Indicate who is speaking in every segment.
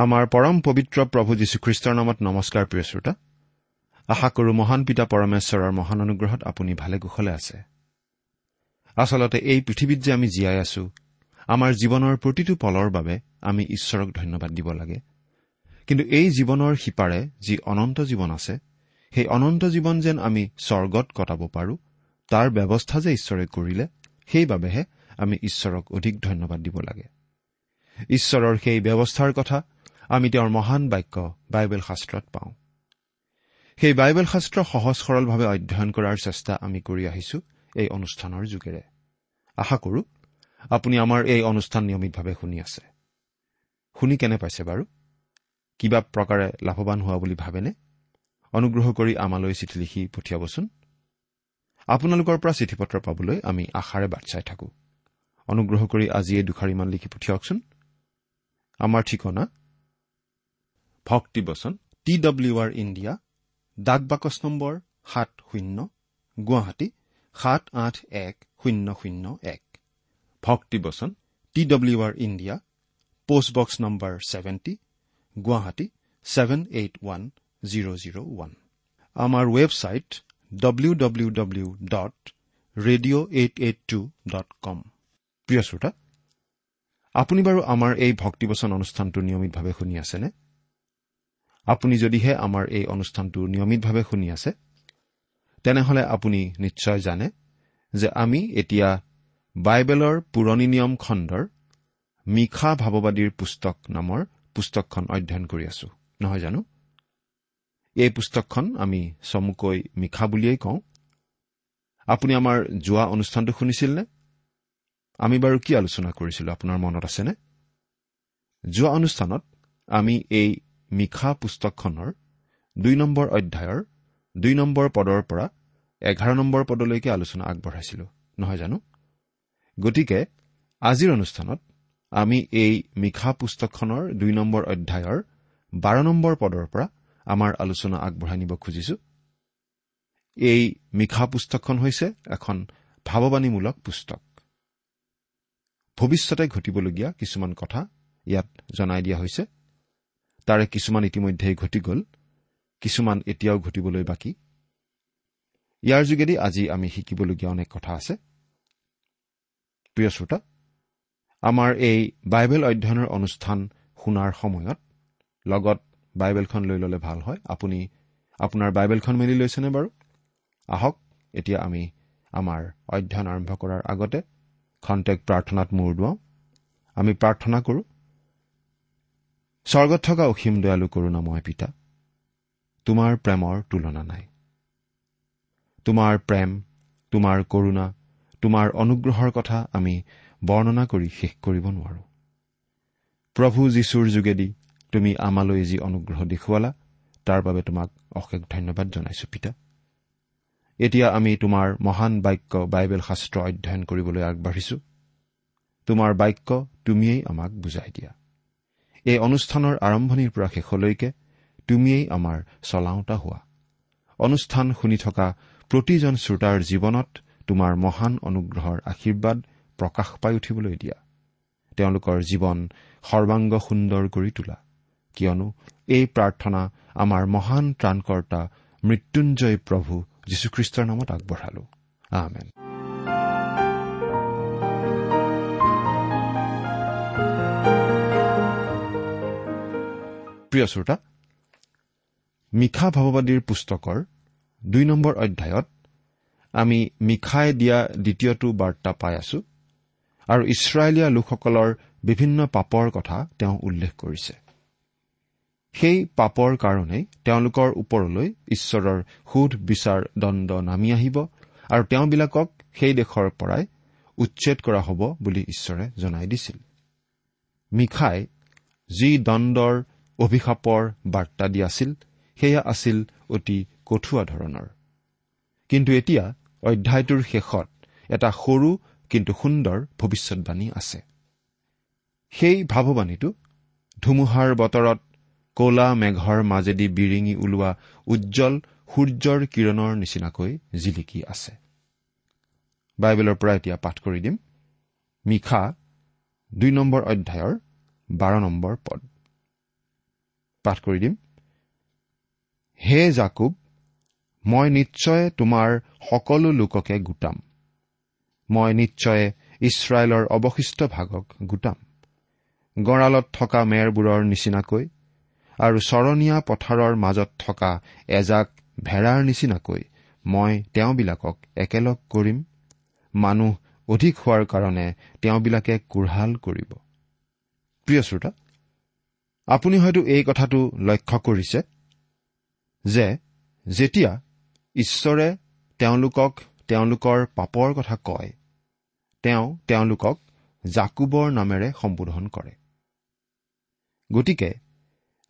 Speaker 1: আমাৰ পৰম পবিত্ৰ প্ৰভু যীশুখ্ৰীষ্টৰ নামত নমস্কাৰ প্ৰিয় শ্ৰোতা। আশা কৰো মহান পিতা পৰমেশ্বৰৰ মহান অনুগ্ৰহত আপুনি ভালে কুশলে আছে। আচলতে এই পৃথিৱীত যে আমি জীয়াই আছো আমাৰ জীৱনৰ প্ৰতিটো পলৰ বাবে আমি ঈশ্বৰক ধন্যবাদ দিব লাগে। কিন্তু এই জীৱনৰ সিপাৰে যি অনন্ত জীৱন আছে সেই অনন্ত জীৱন যেন আমি স্বৰ্গত কটাব পাৰো তাৰ ব্যৱস্থা যে ঈশ্বৰে কৰিলে সেইবাবেহে আমি ঈশ্বৰক অধিক ধন্যবাদ দিব লাগে। ঈশ্বৰৰ সেই ব্যৱস্থাৰ কথা আমি তেওঁৰ মহান বাক্য বাইবেল শাস্ত্ৰত পাওঁ। সেই বাইবেল শাস্ত্ৰ সহজ সৰলভাৱে অধ্যয়ন কৰাৰ চেষ্টা আমি কৰি আহিছো এই অনুষ্ঠানৰ যোগেৰে। আশা কৰো আপুনি আমাৰ এই অনুষ্ঠান নিয়মিতভাৱে শুনি আছে। শুনি কেনে পাইছে বাৰু? কিবা প্ৰকাৰে লাভৱান হোৱা বুলি ভাবেনে? অনুগ্ৰহ কৰি আমালৈ চিঠি লিখি পঠিয়াবচোন। আপোনালোকৰ পৰা চিঠি পত্ৰ পাবলৈ আমি আশাৰে বাট চাই থাকো। অনুগ্ৰহ কৰি আজিয়ে দুখাৰিমান লিখি পঠিয়াওকচোন। আমাৰ ঠিকনা ভক্তিবচন টি ডব্লিউ আৰ ইণ্ডিয়া ডাক বাকচ নম্বৰ সাত শূন্য গুৱাহাটী সাত আঠ এক শূন্য শূন্য এক। ভক্তিবচন T W R India postbox number seventy Guwahati seven eight one zero' zero' one. আমাৰ website W W W dot radio' eight eight two dot com প্ৰিয় শ্ৰোতা আপুনি বাৰু আমাৰ এই ভক্তিবচন অনুষ্ঠানটো নিয়মিতভাৱে শুনি আছেনে? আপুনি যদিহে আমাৰ এই অনুষ্ঠানটো নিয়মিতভাৱে শুনি আছে তেনেহলে আপুনি নিশ্চয় জানে যে আমি এতিয়া বাইবেলৰ পুৰণি নিয়ম খণ্ডৰ মিশা ভাৱবাদীৰ পুস্তক নামৰ পুস্তকখন অধ্যয়ন কৰি আছো। নহয় জানো? এই পুস্তকখন আমি চমুকৈ মিশা বুলিয়েই কওঁ। আপুনি আমাৰ যোৱা অনুষ্ঠানটো শুনিছিল নে আমি বাৰু কি আলোচনা কৰিছিলো আপোনাৰ মনত আছেনে? যোৱা অনুষ্ঠানত আমি এই মিশা পুস্তকখনৰ দুই নম্বৰ অধ্যায়ৰ দুই নম্বৰ পদৰ পৰা এঘাৰ নম্বৰ পদলৈকে আলোচনা আগবঢ়াইছিলো নহয় জানো? গতিকে আজিৰ অনুষ্ঠানত আমি এই মিশা পুস্তকখনৰ দুই নম্বৰ অধ্যায়ৰ বাৰ নম্বৰ পদৰ পৰা আমাৰ আলোচনা আগবঢ়াই নিব খুজিছো। এই মিশা পুস্তকখন হৈছে এখন ভাৱবাণীমূলক পুস্তক। ভৱিষ্যতে ঘটিবলগীয়া কিছুমান কথা ইয়াত জনাই দিয়া হৈছে। তাৰে কিছুমান ইতিমধ্যেই ঘটি গ'ল কিছুমান এতিয়াও ঘটিবলৈ বাকী। ইয়াৰ যোগেদি আজি আমি শিকিবলগীয়া অনেক কথা আছে। প্ৰিয় শ্ৰোতা আমাৰ এই বাইবেল অধ্যয়নৰ অনুষ্ঠান শুনাৰ সময়ত লগত বাইবেলখন লৈ ল'লে ভাল হয়। আপুনি আপোনাৰ বাইবেলখন মেলি লৈছেনে বাৰু? আহক এতিয়া আমি আমাৰ অধ্যয়ন আৰম্ভ কৰাৰ আগতে খন্তেক প্ৰাৰ্থনাত মূৰ দুৱাওঁ। আমি প্ৰাৰ্থনা কৰোঁ স্বৰ্গত থকা অসীম দয়ালু কৰোণাময় পিতা তোমাৰ প্ৰেমৰ তুলনা নাই। তোমাৰ প্ৰেম তোমাৰ কৰোণা তোমাৰ অনুগ্ৰহৰ কথা আমি বৰ্ণনা কৰি শেষ কৰিব নোৱাৰো। প্ৰভু যীশুৰ যোগেদি তুমি আমালৈ যি অনুগ্ৰহ দেখুৱালা তাৰ বাবে তোমাক অশেষ ধন্যবাদ জনাইছো পিতা। এতিয়া আমি তোমাৰ মহান বাক্য বাইবেল শাস্ত্ৰ অধ্যয়ন কৰিবলৈ আগবাঢ়িছো। তোমাৰ বাক্য তুমিয়েই আমাক বুজাই দিয়া। এই অনুষ্ঠানৰ আৰম্ভণিৰ পৰা শেষলৈকে তুমিয়েই আমাৰ চলাওঁতা হোৱা। অনুষ্ঠান শুনি থকা প্ৰতিজন শ্ৰোতাৰ জীৱনত তোমাৰ মহান অনুগ্ৰহৰ আশীৰ্বাদ প্ৰকাশ পাই উঠিবলৈ দিয়া। তেওঁলোকৰ জীৱন সৰ্বাংগ সুন্দৰ কৰি তোলা। কিয়নো এই প্ৰাৰ্থনা আমাৰ মহান ত্ৰাণকৰ্তা মৃত্যুঞ্জয় প্ৰভু যীশুখ্ৰীষ্টৰ নামত আগবঢ়ালো। আমেন। প্ৰিয় শ্ৰোতা মিশা ভাৱবাদীৰ পুস্তকৰ দুই নম্বৰ অধ্যায়ত আমি মিশাই দিয়া দ্বিতীয়টো বাৰ্তা পাই আছো আৰু ইছৰাইলীয়া লোকসকলৰ বিভিন্ন পাপৰ কথা তেওঁ উল্লেখ কৰিছে। সেই পাপৰ কাৰণেই তেওঁলোকৰ ওপৰলৈ ঈশ্বৰৰ সোধ বিচাৰ দণ্ড নামি আহিব আৰু তেওঁবিলাকক সেই দেশৰ পৰাই উচ্ছেদ কৰা হ'ব বুলি ঈশ্বৰে জনাই দিছিল। মিশাই যি দণ্ডৰ অভিশাপৰ বাৰ্তা দিয়াছিল সেয়া আছিল অতি কঠুৱা ধৰণৰ। কিন্তু এতিয়া অধ্যায়টোৰ শেষত এটা সৰু কিন্তু সুন্দৰ ভৱিষ্যৎবাণী আছে। সেই ভাৱবাণীটো ধুমুহাৰ বতৰত কলা মেঘৰ মাজেদি বিৰিঙি ওলোৱা উজ্জ্বল সূৰ্যৰ কিৰণৰ নিচিনাকৈ জিলিকি আছে। বাইবেলৰ পৰা এতিয়া পাঠ কৰি দিম। মিশা দুই নম্বৰ অধ্যায়ৰ বাৰ নম্বৰ পদ। পাঠ কৰি দিম। হে জাকুব মই নিশ্চয় তোমাৰ সকলো লোককে গোটাম। মই নিশ্চয় ইছৰাইলৰ অৱশিষ্ট ভাগক গোটাম। গঁড়ালত থকা মেৰবোৰৰ নিচিনাকৈ আৰু চৰণীয়া পথাৰৰ মাজত থকা এজাক ভেড়াৰ নিচিনাকৈ মই তেওঁবিলাকক একেলগ কৰিম। মানুহ অধিক হোৱাৰ কাৰণে তেওঁবিলাকে কোঢ়াল কৰিব। প্ৰিয় শ্ৰোতা আপুনি হয়তো এই কথাটো লক্ষ্য কৰিছে যে যেতিয়া ঈশ্বৰে তেওঁলোকক তেওঁলোকৰ পাপৰ কথা কয় তেওঁ তেওঁলোকক জাকুবৰ নামেৰে সম্বোধন কৰে। গতিকে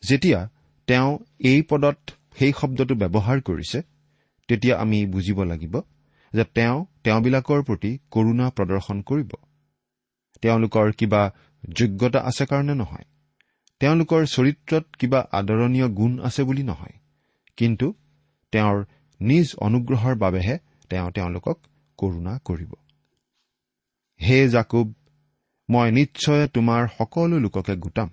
Speaker 1: যেতিয়া তেওঁ এই পদত সেই শব্দটো ব্যৱহাৰ কৰিছে তেতিয়া আমি বুজিব লাগিব যে তেওঁ তেওঁবিলাকৰ প্ৰতি কৰুণা প্ৰদৰ্শন কৰিব। তেওঁলোকৰ কিবা যোগ্যতা আছে কাৰণে নহয়। তেওঁলোকৰ চৰিত্ৰত কিবা আদৰণীয় গুণ আছে বুলি নহয়। কিন্তু তেওঁৰ নিজ অনুগ্ৰহৰ বাবেহে তেওঁ তেওঁলোকক কৰুণা কৰিব। হে জাকুব মই নিশ্চয় তোমাৰ সকলো লোককে গোটাম।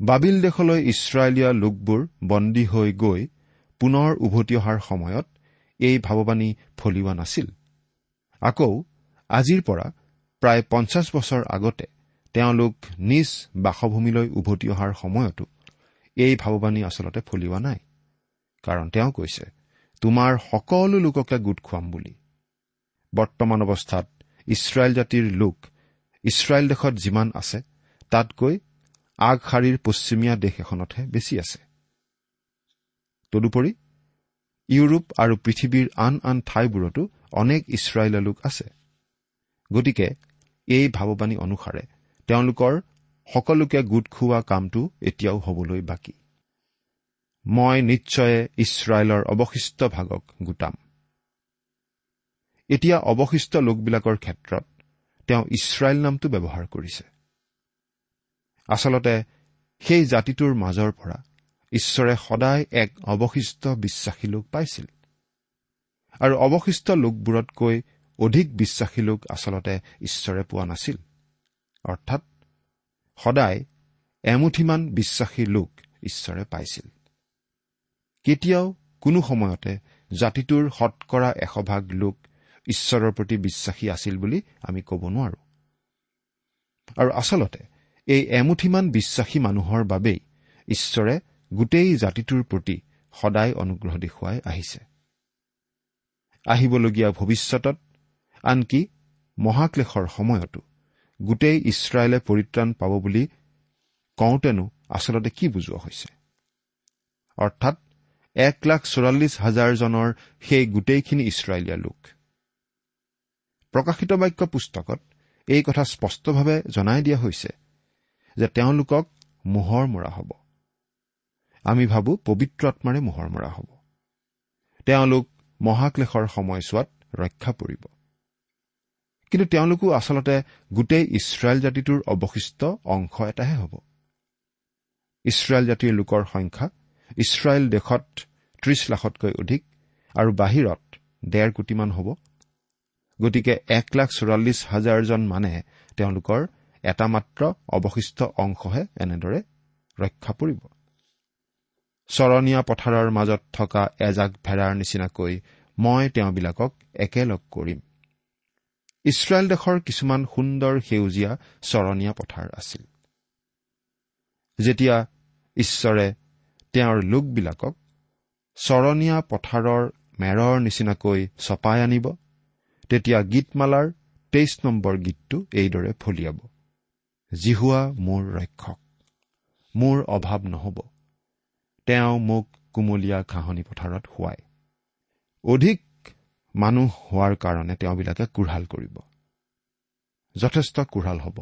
Speaker 1: বাবিল দেশলৈ ইছৰাইলীয়া লোকবোৰ বন্দী হৈ গৈ পুনৰ উভতি অহাৰ সময়ত এই ভাৱবাণী ফলিওৱা নাছিল। আকৌ আজিৰ পৰা প্ৰায় পঞ্চাছ বছৰ আগতে তেওঁলোক নিজ বাসভূমিলৈ উভতি অহাৰ সময়তো এই ভাৱবাণী আচলতে ফলিওৱা নাই। কাৰণ তেওঁ কৈছে তোমাৰ সকলো লোককে গোট খুৱাম বুলি। বৰ্তমান অৱস্থাত ইছৰাইল জাতিৰ লোক ইছৰাইল দেশত যিমান আছে তাতকৈ আগশাৰীৰ পশ্চিমীয়া দেশ এখনতহে বেছি আছে। তদুপৰি ইউৰোপ আৰু পৃথিৱীৰ আন আন ঠাইবোৰতো অনেক ইছৰাইলীয়া লোক আছে। গতিকে এই ভাৱবাণী অনুসাৰে তেওঁলোকৰ সকলোকে গোট খোৱা কামটো এতিয়াও হবলৈ বাকী। মই নিশ্চয় ইছৰাইলৰ অৱশিষ্ট ভাগক গোটাম। এতিয়া অৱশিষ্ট লোকবিলাকৰ ক্ষেত্ৰত তেওঁ ইছৰাইল নামটো ব্যৱহাৰ কৰিছে। আচলতে সেই জাতিটোৰ মাজৰ পৰা ঈশ্বৰে সদায় এক অৱশিষ্ট বিশ্বাসী লোক পাইছিল। আৰু অৱশিষ্ট লোকবোৰতকৈ অধিক বিশ্বাসী লোক আচলতে ঈশ্বৰে পোৱা নাছিল। অৰ্থাৎ সদায় এমুঠিমান বিশ্বাসী লোক ঈশ্বৰে পাইছিল। কেতিয়াও কোনো সময়তে জাতিটোৰ শতকৰা এশভাগ লোক ঈশ্বৰৰ প্ৰতি বিশ্বাসী আছিল বুলি আমি ক'ব নোৱাৰো। আৰু আচলতে এই এমুঠিমান বিশ্বাসী মানুহৰ বাবেই ঈশ্বৰে গোটেই জাতিটোৰ প্ৰতি সদায় অনুগ্ৰহ দেখুৱাই আহিছে। আহিবলগীয়া ভৱিষ্যতত আনকি মহাক্লেশৰ সময়তো গোটেই ইছৰাইলে পৰিত্ৰাণ পাব বুলি কওঁতেনো আচলতে কি বুজোৱা হৈছে? অৰ্থাৎ এক লাখ চৌৰাল্লিছ হাজাৰজনৰ সেই গোটেইখিনি ইছৰাইলীয়া লোক। প্ৰকাশিত বাক্য পুস্তকত এই কথা স্পষ্টভাৱে জনাই দিয়া হৈছে যে তেওঁলোকক মোহৰ মৰা হ'ব। আমি ভাবোঁ পবিত্ৰ আত্মাৰে মোহৰ মৰা হ'ব। তেওঁলোক মহাক্লেশৰ সময়ছোৱাত ৰক্ষা পৰিব। কিন্তু তেওঁলোকো আচলতে গোটেই ইছৰাইল জাতিটোৰ অৱশিষ্ট অংশ এটাহে হ'ব। ইছৰাইল জাতিৰ লোকৰ সংখ্যা ইছৰাইল দেশত ত্ৰিশ লাখতকৈ অধিক আৰু বাহিৰত ডেৰ কোটিমান হ'ব। গতিকে এক লাখ চৌৰাল্লিছ হাজাৰজন মানে তেওঁলোকৰ এটা মাত্ৰ অৱশিষ্ট অংশহে এনেদৰে ৰক্ষা পৰিব। চৰণীয়া পথাৰৰ মাজত থকা এজাক ভেড়াৰ নিচিনাকৈ মই তেওঁবিলাকক একেলগ কৰিম। ইছৰাইল দেশৰ কিছুমান সুন্দৰ সেউজীয়া চৰণীয়া পথাৰ আছিল। যেতিয়া ঈশ্বৰে তেওঁৰ লোকবিলাকক চৰণীয়া পথাৰৰ মেৰৰ নিচিনাকৈ চপাই আনিব তেতিয়া গীতমালাৰ তেইছ নম্বৰ গীতটো এইদৰে ফলিয়াব জিহুৱা মোৰ ৰক্ষক মোৰ অভাৱ নহ'ব তেওঁ মোক কুমলীয়া ঘাঁহনি পথাৰত শুৱায়। অধিক মানুহ হোৱাৰ কাৰণে তেওঁবিলাকে কোঢ়াল কৰিব। যথেষ্ট কোঢ়াল হ'ব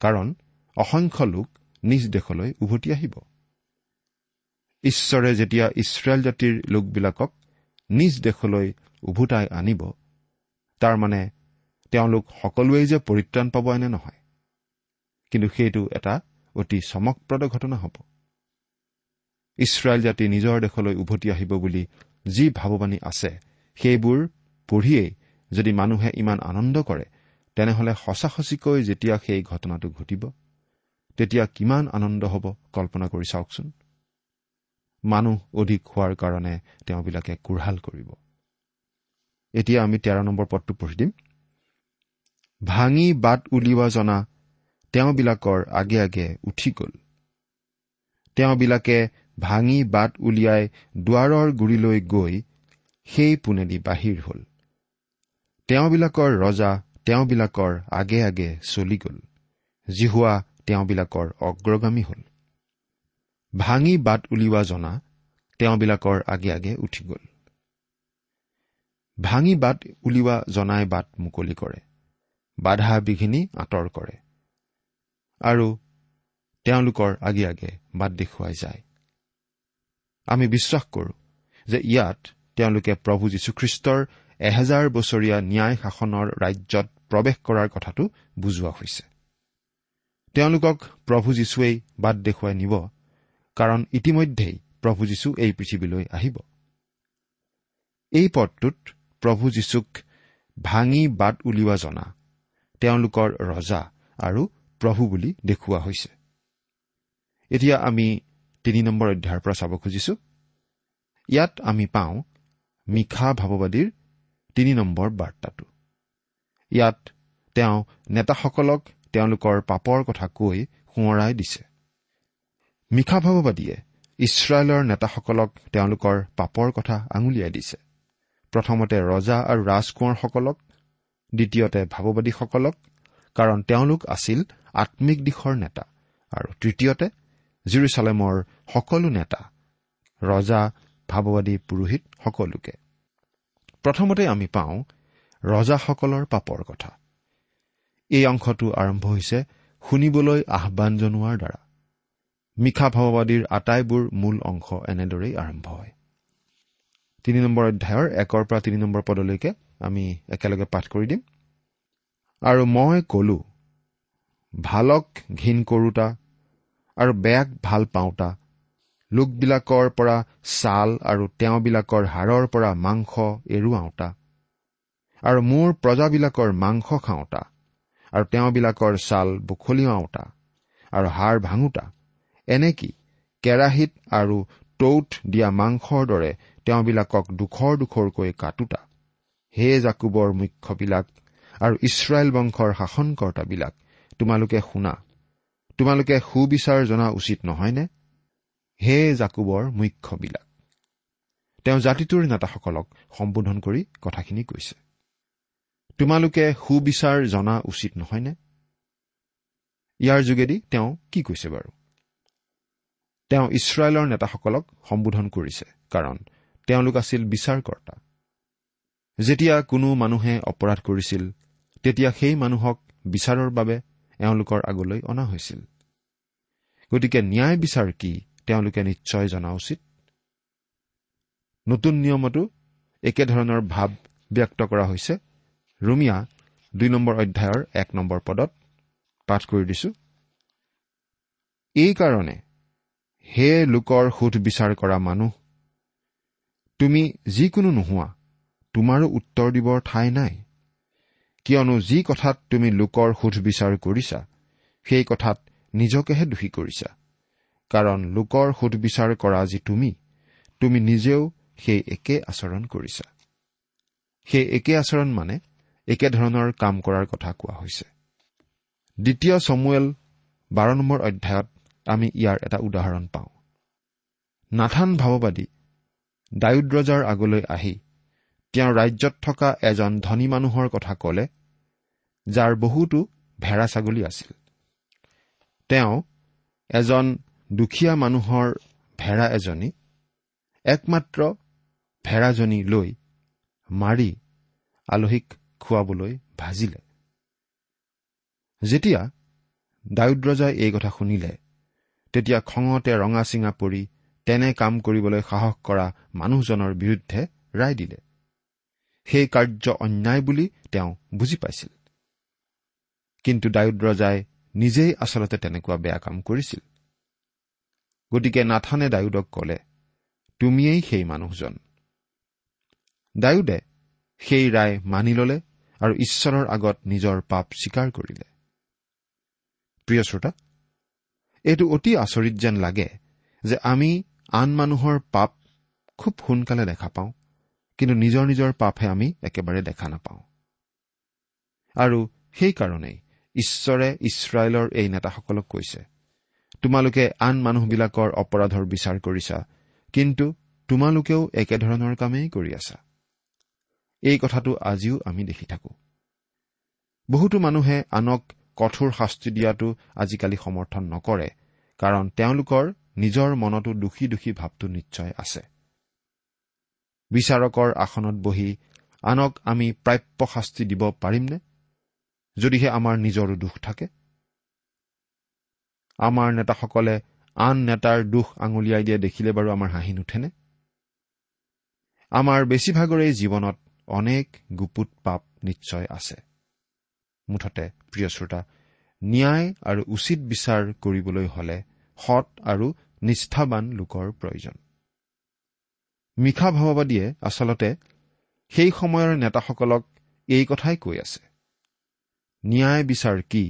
Speaker 1: কাৰণ অসংখ্য লোক নিজ দেশলৈ উভতি আহিব। ঈশ্বৰে যেতিয়া ইছৰাইল জাতিৰ লোকবিলাকক নিজ দেশলৈ উভতাই আনিব তাৰমানে তেওঁলোক সকলোৱেই যে পৰিত্ৰাণ পাব এনে নহয় কিন্তু সেইটো এটা অতি চমকপ্ৰদ ঘটনা হ'ব। ইছৰাইল জাতি নিজৰ দেশলৈ উভতি আহিব বুলি যি ভাৱবাণী আছে সেইবোৰ পঢ়িয়েই যদি মানুহে ইমান আনন্দ কৰে তেনেহলে সঁচা সঁচিকৈ যেতিয়া সেই ঘটনাটো ঘটিব তেতিয়া কিমান আনন্দ হ'ব কল্পনা কৰি চাওকচোন। মানুহ অধিক হোৱাৰ কাৰণে তেওঁবিলাকে কোঢ়াল কৰিব। এতিয়া আমি তেৰ নম্বৰ পদটো পঢ়ি দিম। ভাঙি বাট উলিওৱা জনা তেওঁবিলাকৰ আগে আগে উঠি গ'ল। তেওঁবিলাকে ভাঙি বাট উলিয়াই দুৱাৰৰ গুৰিলৈ গৈ সেই পোনেদি বাহিৰ হ'ল। তেওঁবিলাকৰ ৰজা তেওঁবিলাকৰ আগে আগে চলি গ'ল। জিহুৱা তেওঁবিলাকৰ অগ্ৰগামী হ'ল। ভাঙি বাট উলিওৱা জনা তেওঁবিলাকৰ আগে আগে উঠি গ'ল। ভাঙি বাট উলিওৱা জনাই বাট মুকলি কৰে। বাধা বিঘিনি আঁতৰ কৰে। আৰু তেওঁলোকৰ আগে আগে বাট দেখুৱাই যায়। আমি বিশ্বাস কৰোঁ যে ইয়াত তেওঁলোকে প্ৰভু যীশুখ্ৰীষ্টৰ এহেজাৰ বছৰীয়া ন্যায় শাসনৰ ৰাজ্যত প্ৰৱেশ কৰাৰ কথাটো বুজোৱা হৈছে। তেওঁলোকক প্ৰভু যীশুৱেই বাট দেখুৱাই নিব কাৰণ ইতিমধ্যেই প্ৰভু যীশু এই পৃথিৱীলৈ আহিব। এই পদটোত প্ৰভু যীশুক ভাঙি বাট উলিওৱা জনা তেওঁলোকৰ ৰজা আৰু প্ৰভু বুলি দেখুওৱা হৈছে। এতিয়া আমি তিনি নম্বৰ অধ্যায়ৰ পৰা চাব খুজিছো। ইয়াত আমি পাওঁ মিশা ভাৱবাদীৰ তিনি নম্বৰ বাৰ্তাটো। ইয়াত তেওঁ নেতাসকলক তেওঁলোকৰ পাপৰ কথা কৈ সোঁৱৰাই দিছে। মিশা ভাৱবাদীয়ে ইছৰাইলৰ নেতাসকলক তেওঁলোকৰ পাপৰ কথা আঙুলিয়াই দিছে। প্ৰথমতে ৰজা আৰু ৰাজকোঁৱৰসকলক দ্বিতীয়তে ভাৱবাদীসকলক কাৰণ তেওঁলোক আছিল আম্মিক দিশৰ নেতা আৰু তৃতীয়তে জিৰচালেমৰ সকলো নেতা ৰজা ভাৱবাদী পুৰোহিত সকলোকে। প্ৰথমতে আমি পাওঁ ৰজাসকলৰ পাপৰ কথা। এই অংশটো আৰম্ভ হৈছে শুনিবলৈ আহান জনোৱাৰ দ্বাৰা। মিশা ভাৱবাদীৰ আটাইবোৰ মূল অংশ এনেদৰেই আৰম্ভ হয়। তিনি নম্বৰ অধ্যায়ৰ একৰ পৰা তিনি নম্বৰ পদলৈকে আমি একেলগে পাঠ কৰি দিম। আৰু মই কলো ভালক ঘীন কৰোতা আৰু বেয়াক ভাল পাওঁতা লোকবিলাকৰ পৰা ছাল আৰু তেওঁবিলাকৰ হাড়ৰ পৰা মাংস এৰুৱাওঁতা। আৰু মোৰ প্ৰজাবিলাকৰ মাংস খাওঁতা। আৰু তেওঁবিলাকৰ ছাল বুখলিয়াওঁতা আৰু হাড় ভাঙোতা। এনেকি কেৰাহীত আৰু টৌত দিয়া মাংসৰ দৰে তেওঁবিলাকক দুখৰ দুখৰকৈ কাটোতা। হে জাকুবৰ মুখ্যবিলাক আৰু ইছৰাইল বংশৰ শাসনকৰ্তাবিলাক তোমালোকে শুনা। তোমালোকে সুবিচাৰ জনা উচিত নহয়নে? হে জাকুবৰ মুখ্যবিলাক। তেওঁ জাতিটোৰ নেতাসকলক সম্বোধন কৰি কথাখিনি কৈছে। তোমালোকে সুবিচাৰ জনা উচিত নহয়নে? ইয়াৰ যোগেদি তেওঁ কি কৈছে বাৰু? তেওঁ ইছৰাইলৰ নেতাসকলক সম্বোধন কৰিছে কাৰণ তেওঁলোক আছিল বিচাৰকৰ্তা। যেতিয়া কোনো মানুহে অপৰাধ কৰিছিল তেতিয়া সেই মানুহক বিচাৰৰ বাবে এওঁলোকৰ আগলৈ অনা হৈছিল। গতিকে ন্যায় বিচাৰ কি? তেওঁলোকে নিশ্চয় জনা উচিত। নতুন নিয়মতো একেধৰণৰ ভাৱ ব্যক্ত কৰা হৈছে। ৰুমিয়া দুই নম্বৰ অধ্যায়ৰ এক নম্বৰ পদত পাঠ কৰি দিছো। এইকাৰণে হে লোকৰ সোধ বিচাৰ কৰা মানুহ তুমি যিকোনো নোহোৱা তোমাৰো উত্তৰ দিবৰ ঠাই নাই। কিয়নো যি কথাত তুমি লোকৰ সোধ বিচাৰ কৰিছা সেই কথাত নিজকেহে দোষী কৰিছা। কাৰণ লোকৰ সোধ বিচাৰ কৰা যি তুমি তুমি নিজেও সেই একে আচৰণ কৰিছা। সেই একে আচৰণ মানে একেধৰণৰ কাম কৰাৰ কথা কোৱা হৈছে। দ্বিতীয় চমুৱেল বাৰ নম্বৰ অধ্যায়ত আমি ইয়াৰ এটা উদাহৰণ পাওঁ। নাথান ভাৱবাদী দায়ুদ্ৰজাৰ আগলৈ আহি তেওঁৰ ৰাজ্যত থকা এজন ধনী মানুহৰ কথা কলে যাৰ বহুতো ভেড়া ছাগলী আছিল। তেওঁ এজন দুখীয়া মানুহৰ ভেড়া এজনী একমাত্ৰ ভেড়াজনী লৈ মাৰি আলহীক খুৱাবলৈ ভাজিলে। যেতিয়া দায়ুদ্ৰজাই এই কথা শুনিলে তেতিয়া খঙতে ৰঙা চিঙা পৰি তেনে কাম কৰিবলৈ সাহস কৰা মানুহজনৰ বিৰুদ্ধে ৰায় দিলে। সেই কাৰ্য অন্যায় বুলি তেওঁ বুজি পাইছিল। কিন্তু দায়ুদ্ৰজাই নিজেই আচলতে তেনেকুৱা বেয়া কাম কৰিছিল। গতিকে নাথানে দায়ুদক কলে তুমিয়েই সেই মানুহজন। দায়ুদে সেই ৰায় মানি ললে আৰু ঈশ্বৰৰ আগত নিজৰ পাপ স্বীকাৰ কৰিলে। প্ৰিয় শ্ৰোতা এইটো অতি আচৰিত যেন লাগে যে আমি আন মানুহৰ পাপ খুব সোনকালে দেখা পাওঁ কিন্তু নিজৰ নিজৰ পাপহে আমি একেবাৰে দেখা নাপাওঁ। আৰু সেইকাৰণেই ঈশ্বৰে ইছৰাইলৰ এই নেতাসকলক কৈছে তোমালোকে আন মানুহবিলাকৰ অপৰাধৰ বিচাৰ কৰিছা কিন্তু তোমালোকেও একেধৰণৰ কামেই কৰি আছা। এই কথাটো আজিও আমি দেখি থাকো। বহুতো মানুহে আনক কঠোৰ শাস্তি দিয়াটো আজিকালি সমৰ্থন নকৰে কাৰণ তেওঁলোকৰ নিজৰ মনতো দোষী দোষী ভাৱটো নিশ্চয় আছে। বিচাৰকৰ আসনত বহি আনক আমি প্ৰাপ্য শাস্তি দিব পাৰিমনে? যদিহে আমাৰ নিজৰো দুখ থাকে। আমাৰ নেতাসকলে আন নেতাৰ দুখ আঙুলিয়াই দিয়া দেখিলে বাৰু আমাৰ হাঁহি নুঠেনে? আমাৰ বেছিভাগৰে জীৱনত অনেক গুপুত পাপ নিশ্চয় আছে। মুঠতে প্ৰিয় শ্ৰোতা ন্যায় আৰু উচিত বিচাৰ কৰিবলৈ হলে সৎ আৰু নিষ্ঠাবান লোকৰ প্ৰয়োজন। মিশা ভাৱবাদীয়ে আচলতে সেই সময়ৰ নেতাসকলক এই কথাই কৈ আছে। ন্যায় বিচাৰ কি?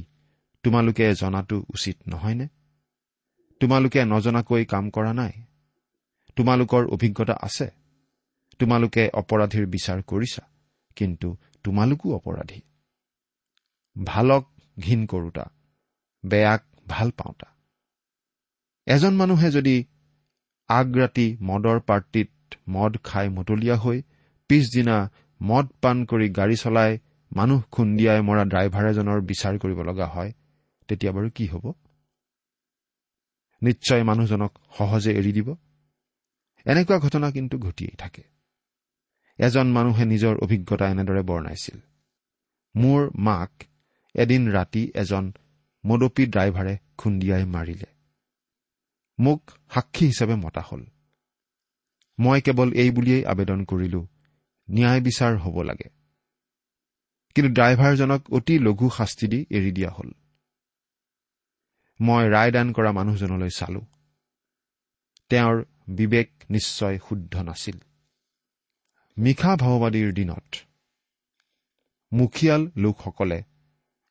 Speaker 1: তোমালোকে জনাটো উচিত নহয়নে? তোমালোকে নজনাকৈ কাম কৰা নাই? তোমালোকৰ অভিজ্ঞতা আছে? তোমালোকে অপৰাধীৰ বিচাৰ কৰিছা কিন্তু তোমালোকো অপৰাধী। ভালক ঘীন কৰোতা বেয়াক ভাল পাওঁতা। এজন মানুহে যদি আগৰাতি মদৰ পাৰ্টিত মদ খাই মতলীয়া হৈ পিছদিনা মদ পান কৰি গাড়ী চলাই মানুহ খুন্দিয়াই মৰা ড্ৰাইভাৰ এজনৰ বিচাৰ কৰিব লগা হয় তেতিয়া বাৰু কি হ'ব? নিশ্চয় মানুহজনক সহজে এৰি দিব। এনেকুৱা ঘটনা কিন্তু ঘটিয়েই থাকে। এজন মানুহে নিজৰ অভিজ্ঞতা এনেদৰে বৰ্ণাইছিল। মোৰ মাক এদিন ৰাতি এজন মদপী ড্ৰাইভাৰে খুন্দিয়াই মাৰিলে। মোক সাক্ষী হিচাপে মতা হ'ল। মই কেৱল এই বুলিয়েই আবেদন কৰিলো ন্যায় বিচাৰ হ'ব লাগে। কিন্তু ড্ৰাইভাৰজনক অতি লঘু শাস্তি দি এৰি দিয়া হ'ল। মই ৰায়দান কৰা মানুহজনলৈ চালো। তেওঁৰ বিবেক নিশ্চয় শুদ্ধ নাছিল। মিশা ভাওবাদীৰ দিনত মুখিয়াল লোকসকলে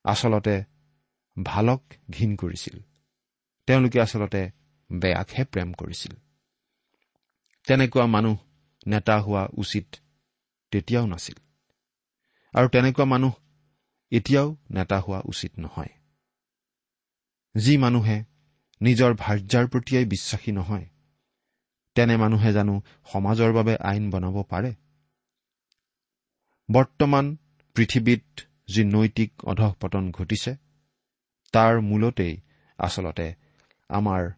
Speaker 1: আচলতে ভালক ঘীন কৰিছিল। তেওঁলোকে আচলতে বেয়াকহে প্ৰেম কৰিছিল। তেনেকুৱা মানুহ নেতা হোৱা উচিত তেতিয়াও নাছিল। আৰু তেনেকুৱা মানুহ এতিয়াও নেতা হোৱা উচিত নহয়। যি মানুহে নিজৰ ভাৰ্যাৰ প্ৰতিয়েই বিশ্বাসী নহয় তেনে মানুহে জানো সমাজৰ বাবে আইন বনাব পাৰে? বৰ্তমান পৃথিৱীত যি নৈতিক অধঃপতন ঘটিছে তাৰ মূলতেই আচলতে আমাৰ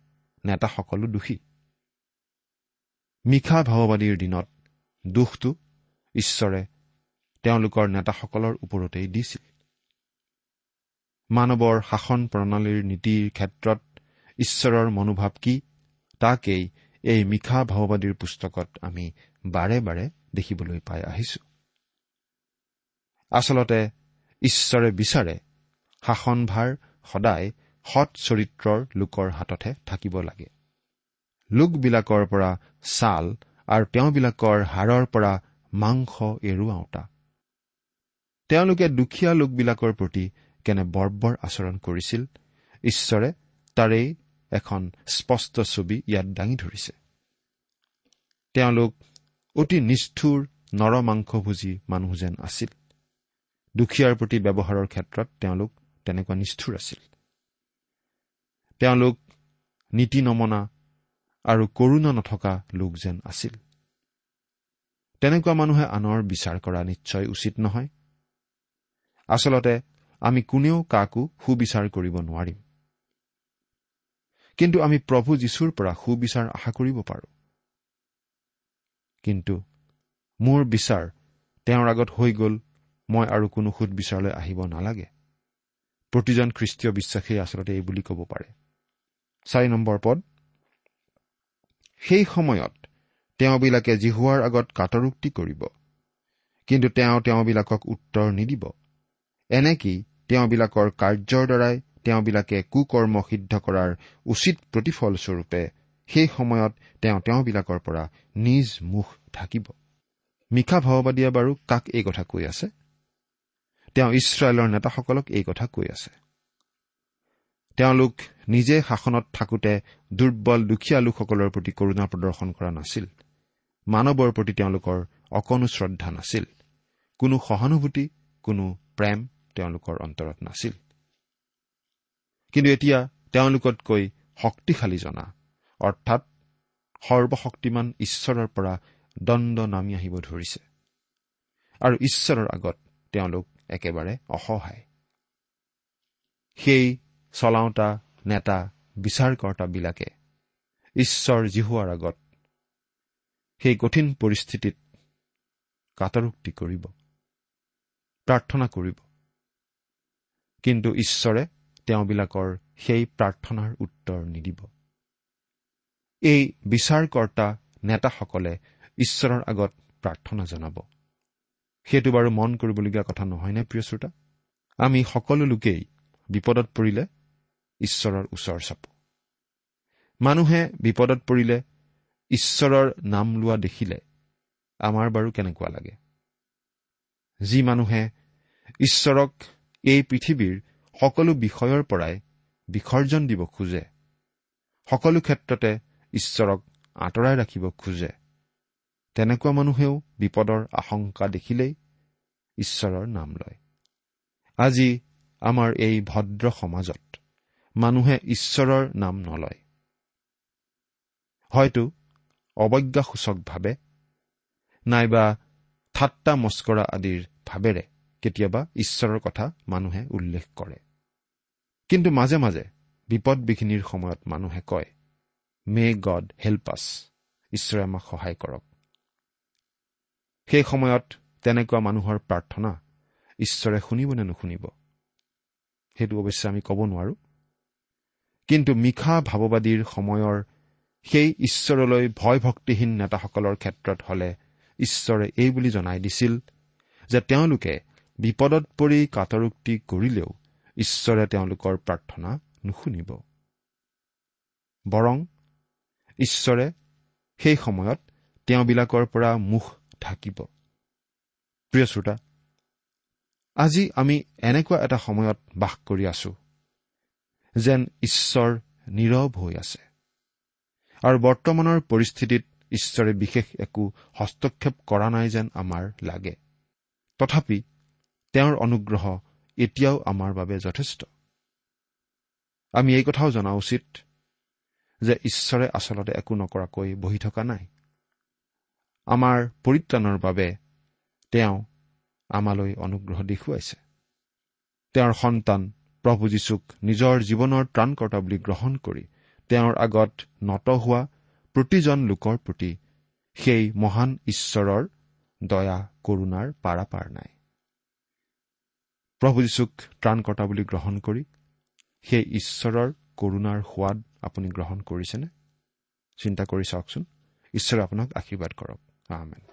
Speaker 1: নেতাসকলো দোষী। মিশা ভাৱবাদীৰ দিনত দোষটো ঈশ্বৰে তেওঁলোকৰ নেতাসকলৰ ওপৰতেই দিছিল। মানৱৰ শাসন প্ৰণালীৰ নীতিৰ ক্ষেত্ৰত ঈশ্বৰৰ মনোভাৱ কি তাকেই এই মিশা ভাওবাদীৰ পুস্তকত আমি বাৰে বাৰে দেখিবলৈ পাই আহিছো। আচলতে ঈশ্বৰে বিচাৰে শাসনভাৰ সদায় সৎ চৰিত্ৰৰ লোকৰ হাততহে থাকিব লাগে। লোকবিলাকৰ পৰা ছাল আৰু তেওঁবিলাকৰ হাড়ৰ পৰা মাংস এৰুৱাওঁতা। তেওঁলোকে দুখীয়া লোকবিলাকৰ প্ৰতি কেনে বৰ্বৰ আচৰণ কৰিছিল ঈশ্বৰে তাৰেই এখন স্পষ্ট ছবি ইয়াত দাঙি ধৰিছে। তেওঁলোক অতি নিষ্ঠুৰ নৰমাংসভোজী মানুহ যেন আছিল। দুখীয়াৰ প্ৰতি ব্যৱহাৰৰ ক্ষেত্ৰত তেওঁলোক তেনেকুৱা নিষ্ঠুৰ আছিল। তেওঁলোক নীতি নমনা আৰু কৰুণা নথকা লোক যেন আছিল। তেনেকুৱা মানুহে আনৰ বিচাৰ কৰা নিশ্চয় উচিত নহয়। আচলতে আমি কোনেও কাকো সুবিচাৰ কৰিব নোৱাৰিম। কিন্তু আমি প্ৰভু যীশুৰ পৰা সুবিচাৰ আশা কৰিব পাৰোঁ। কিন্তু মোৰ বিচাৰ তেওঁৰ আগত হৈ গ'ল মই আৰু কোনো সুদবিচাৰলৈ আহিব নালাগে। প্ৰতিজন খ্ৰীষ্টীয় বিশ্বাসেই আচলতে এই বুলি ক'ব পাৰে। চাৰি নম্বৰ পদ। সেই সময়ত তেওঁবিলাকে জিহুৱাৰ আগত কাটৰোক্তি কৰিব কিন্তু তেওঁ তেওঁবিলাকক উত্তৰ নিদিব। এনেকেই তেওঁবিলাকৰ কাৰ্যৰ দ্বাৰাই তেওঁবিলাকে কুকৰ্ম সিদ্ধ কৰাৰ উচিত প্ৰতিফলস্বৰূপে সেই সময়ত তেওঁ তেওঁবিলাকৰ পৰা নিজ মুখ ঢাকিব। মিশা ভাওবাদীয়ে বাৰু কাক এই কথা কৈ আছে? তেওঁ ইছৰাইলৰ নেতাসকলক এই কথা কৈ আছে। তেওঁলোক নিজে শাসনত থাকোঁতে দুৰ্বল দুখীয়া লোকসকলৰ প্ৰতি কৰুণা প্ৰদৰ্শন কৰা নাছিল। মানৱৰ প্ৰতি তেওঁলোকৰ অকণো শ্ৰদ্ধা নাছিল। কোনো সহানুভূতি কোনো প্ৰেম তেওঁলোকৰ অন্তৰত নাছিল। কিন্তু এতিয়া তেওঁলোকতকৈ শক্তিশালী জনা অৰ্থাৎ সৰ্বশক্তিমান ঈশ্বৰৰ পৰা দণ্ড নামি আহিব ধৰিছে। আৰু ঈশ্বৰৰ আগত তেওঁলোক একেবাৰে অসহায়। সেই চলাওঁতা নেতা বিচাৰকৰ্তাবিলাকে ঈশ্বৰ জিহুৱাৰ আগত সেই কঠিন পৰিস্থিতিত কাটৰোক্তি কৰিব প্ৰাৰ্থনা কৰিব। কিন্তু ঈশ্বৰে তেওঁবিলাকৰ সেই প্ৰাৰ্থনাৰ উত্তৰ নিদিব। এই বিচাৰকৰ্তা নেতাসকলে ঈশ্বৰৰ আগত প্ৰাৰ্থনা জনাব। সেইটো বাৰু মন কৰিবলগীয়া কথা নহয়নে প্ৰিয় শ্ৰোতা? আমি সকলো লোকেই বিপদত পৰিলে ঈশ্বৰৰ ওচৰ চাপো। মানুহে বিপদত পৰিলে ঈশ্বৰৰ নাম লোৱা দেখিলে আমাৰ বাৰু কেনেকুৱা লাগে? যি মানুহে ঈশ্বৰক এই পৃথিৱীৰ সকলো বিষয়ৰ পৰাই বিসৰ্জন দিব খোজে। সকলো ক্ষেত্ৰতে ঈশ্বৰক আঁতৰাই ৰাখিব খোজে। তেনেকুৱা মানুহেও বিপদৰ আশংকা দেখিলেই ঈশ্বৰৰ নাম লয়। আজি আমাৰ এই ভদ্ৰ সমাজত মানুহে ঈশ্বৰৰ নাম নলয়। হয়তো অৱজ্ঞাসূচকভাৱে নাইবা ঠাট্টা মস্কৰা আদিৰ ভাৱেৰে কেতিয়াবা ঈশ্বৰৰ কথা মানুহে উল্লেখ কৰে। কিন্তু মাজে মাজে বিপদ বিঘিনিৰ সময়ত মানুহে কয় মে গড হেল্প আছ ঈশ্বৰে আমাক সহায় কৰক। সেই সময়ত তেনেকুৱা মানুহৰ প্ৰাৰ্থনা ঈশ্বৰে শুনিব নে নুশুনিব? সেইটো অৱশ্যে আমি ক'ব নোৱাৰো। কিন্তু মিশা ভাৱবাদীৰ সময়ৰ সেই ঈশ্বৰলৈ ভয় ভক্তিহীন নেতাসকলৰ ক্ষেত্ৰত হলে ঈশ্বৰে এই বুলি জনাই দিছিল যে তেওঁলোকে বিপদত পৰি কাটৰোক্তি কৰিলেও ঈশ্বৰে তেওঁলোকৰ প্ৰাৰ্থনা নুশুনিব। বৰং ঈশ্বৰে সেই সময়ত তেওঁবিলাকৰ পৰা মুখ ঢাকিব। প্ৰিয় শ্ৰোতা আজি আমি এনেকুৱা এটা সময়ত বাস কৰি আছো যেন ঈশ্বৰ নীৰৱ হৈ আছে আৰু বৰ্তমানৰ পৰিস্থিতিত ঈশ্বৰে বিশেষ একো হস্তক্ষেপ কৰা নাই যেন আমাৰ লাগে। তথাপি তেওঁৰ অনুগ্ৰহ এতিয়াও আমাৰ বাবে যথেষ্ট। আমি এই কথাও জনা উচিত যে ঈশ্বৰে আচলতে একো নকৰাকৈ বহি থকা নাই। আমাৰ পৰিত্ৰাণৰ বাবে তেওঁ আমালৈ অনুগ্ৰহ দেখুৱাইছে। তেওঁৰ সন্তান প্ৰভু যীশুক নিজৰ জীৱনৰ ত্ৰাণকৰ্তা বুলি গ্ৰহণ কৰি তেওঁৰ আগত নত হোৱা প্ৰতিজন লোকৰ প্ৰতি সেই মহান ঈশ্বৰৰ দয়া কৰুণাৰ পাৰাপাৰ নাই। প্ৰভু যীশুক ত্ৰাণকৰ্তা বুলি গ্ৰহণ কৰি সেই ঈশ্বৰৰ কৰুণাৰ সোৱাদ আপুনি গ্ৰহণ কৰিছেনে? চিন্তা কৰি চাওকচোন। ঈশ্বৰে আপোনাক আশীৰ্বাদ কৰক। আমেন।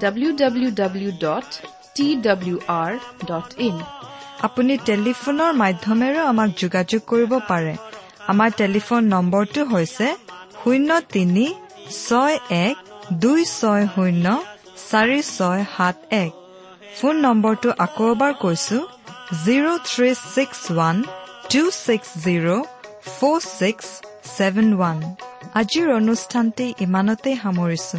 Speaker 2: W W W dot T W R dot in
Speaker 3: আপুনি টেলিফোনৰ মাধ্যমেৰেও আমাক যোগাযোগ কৰিব পাৰে। আমাৰ টেলিফোন নম্বৰটো হৈছে শূন্য তিনি ছয় এক দুই ছয় শূন্য চাৰি ছয় সাত এক। ফোন নম্বৰটো আকৌ এবাৰ কৈছো zero' three six one two six zero' four six seven one আজিৰ অনুষ্ঠানটি ইমানতেই সামৰিছো।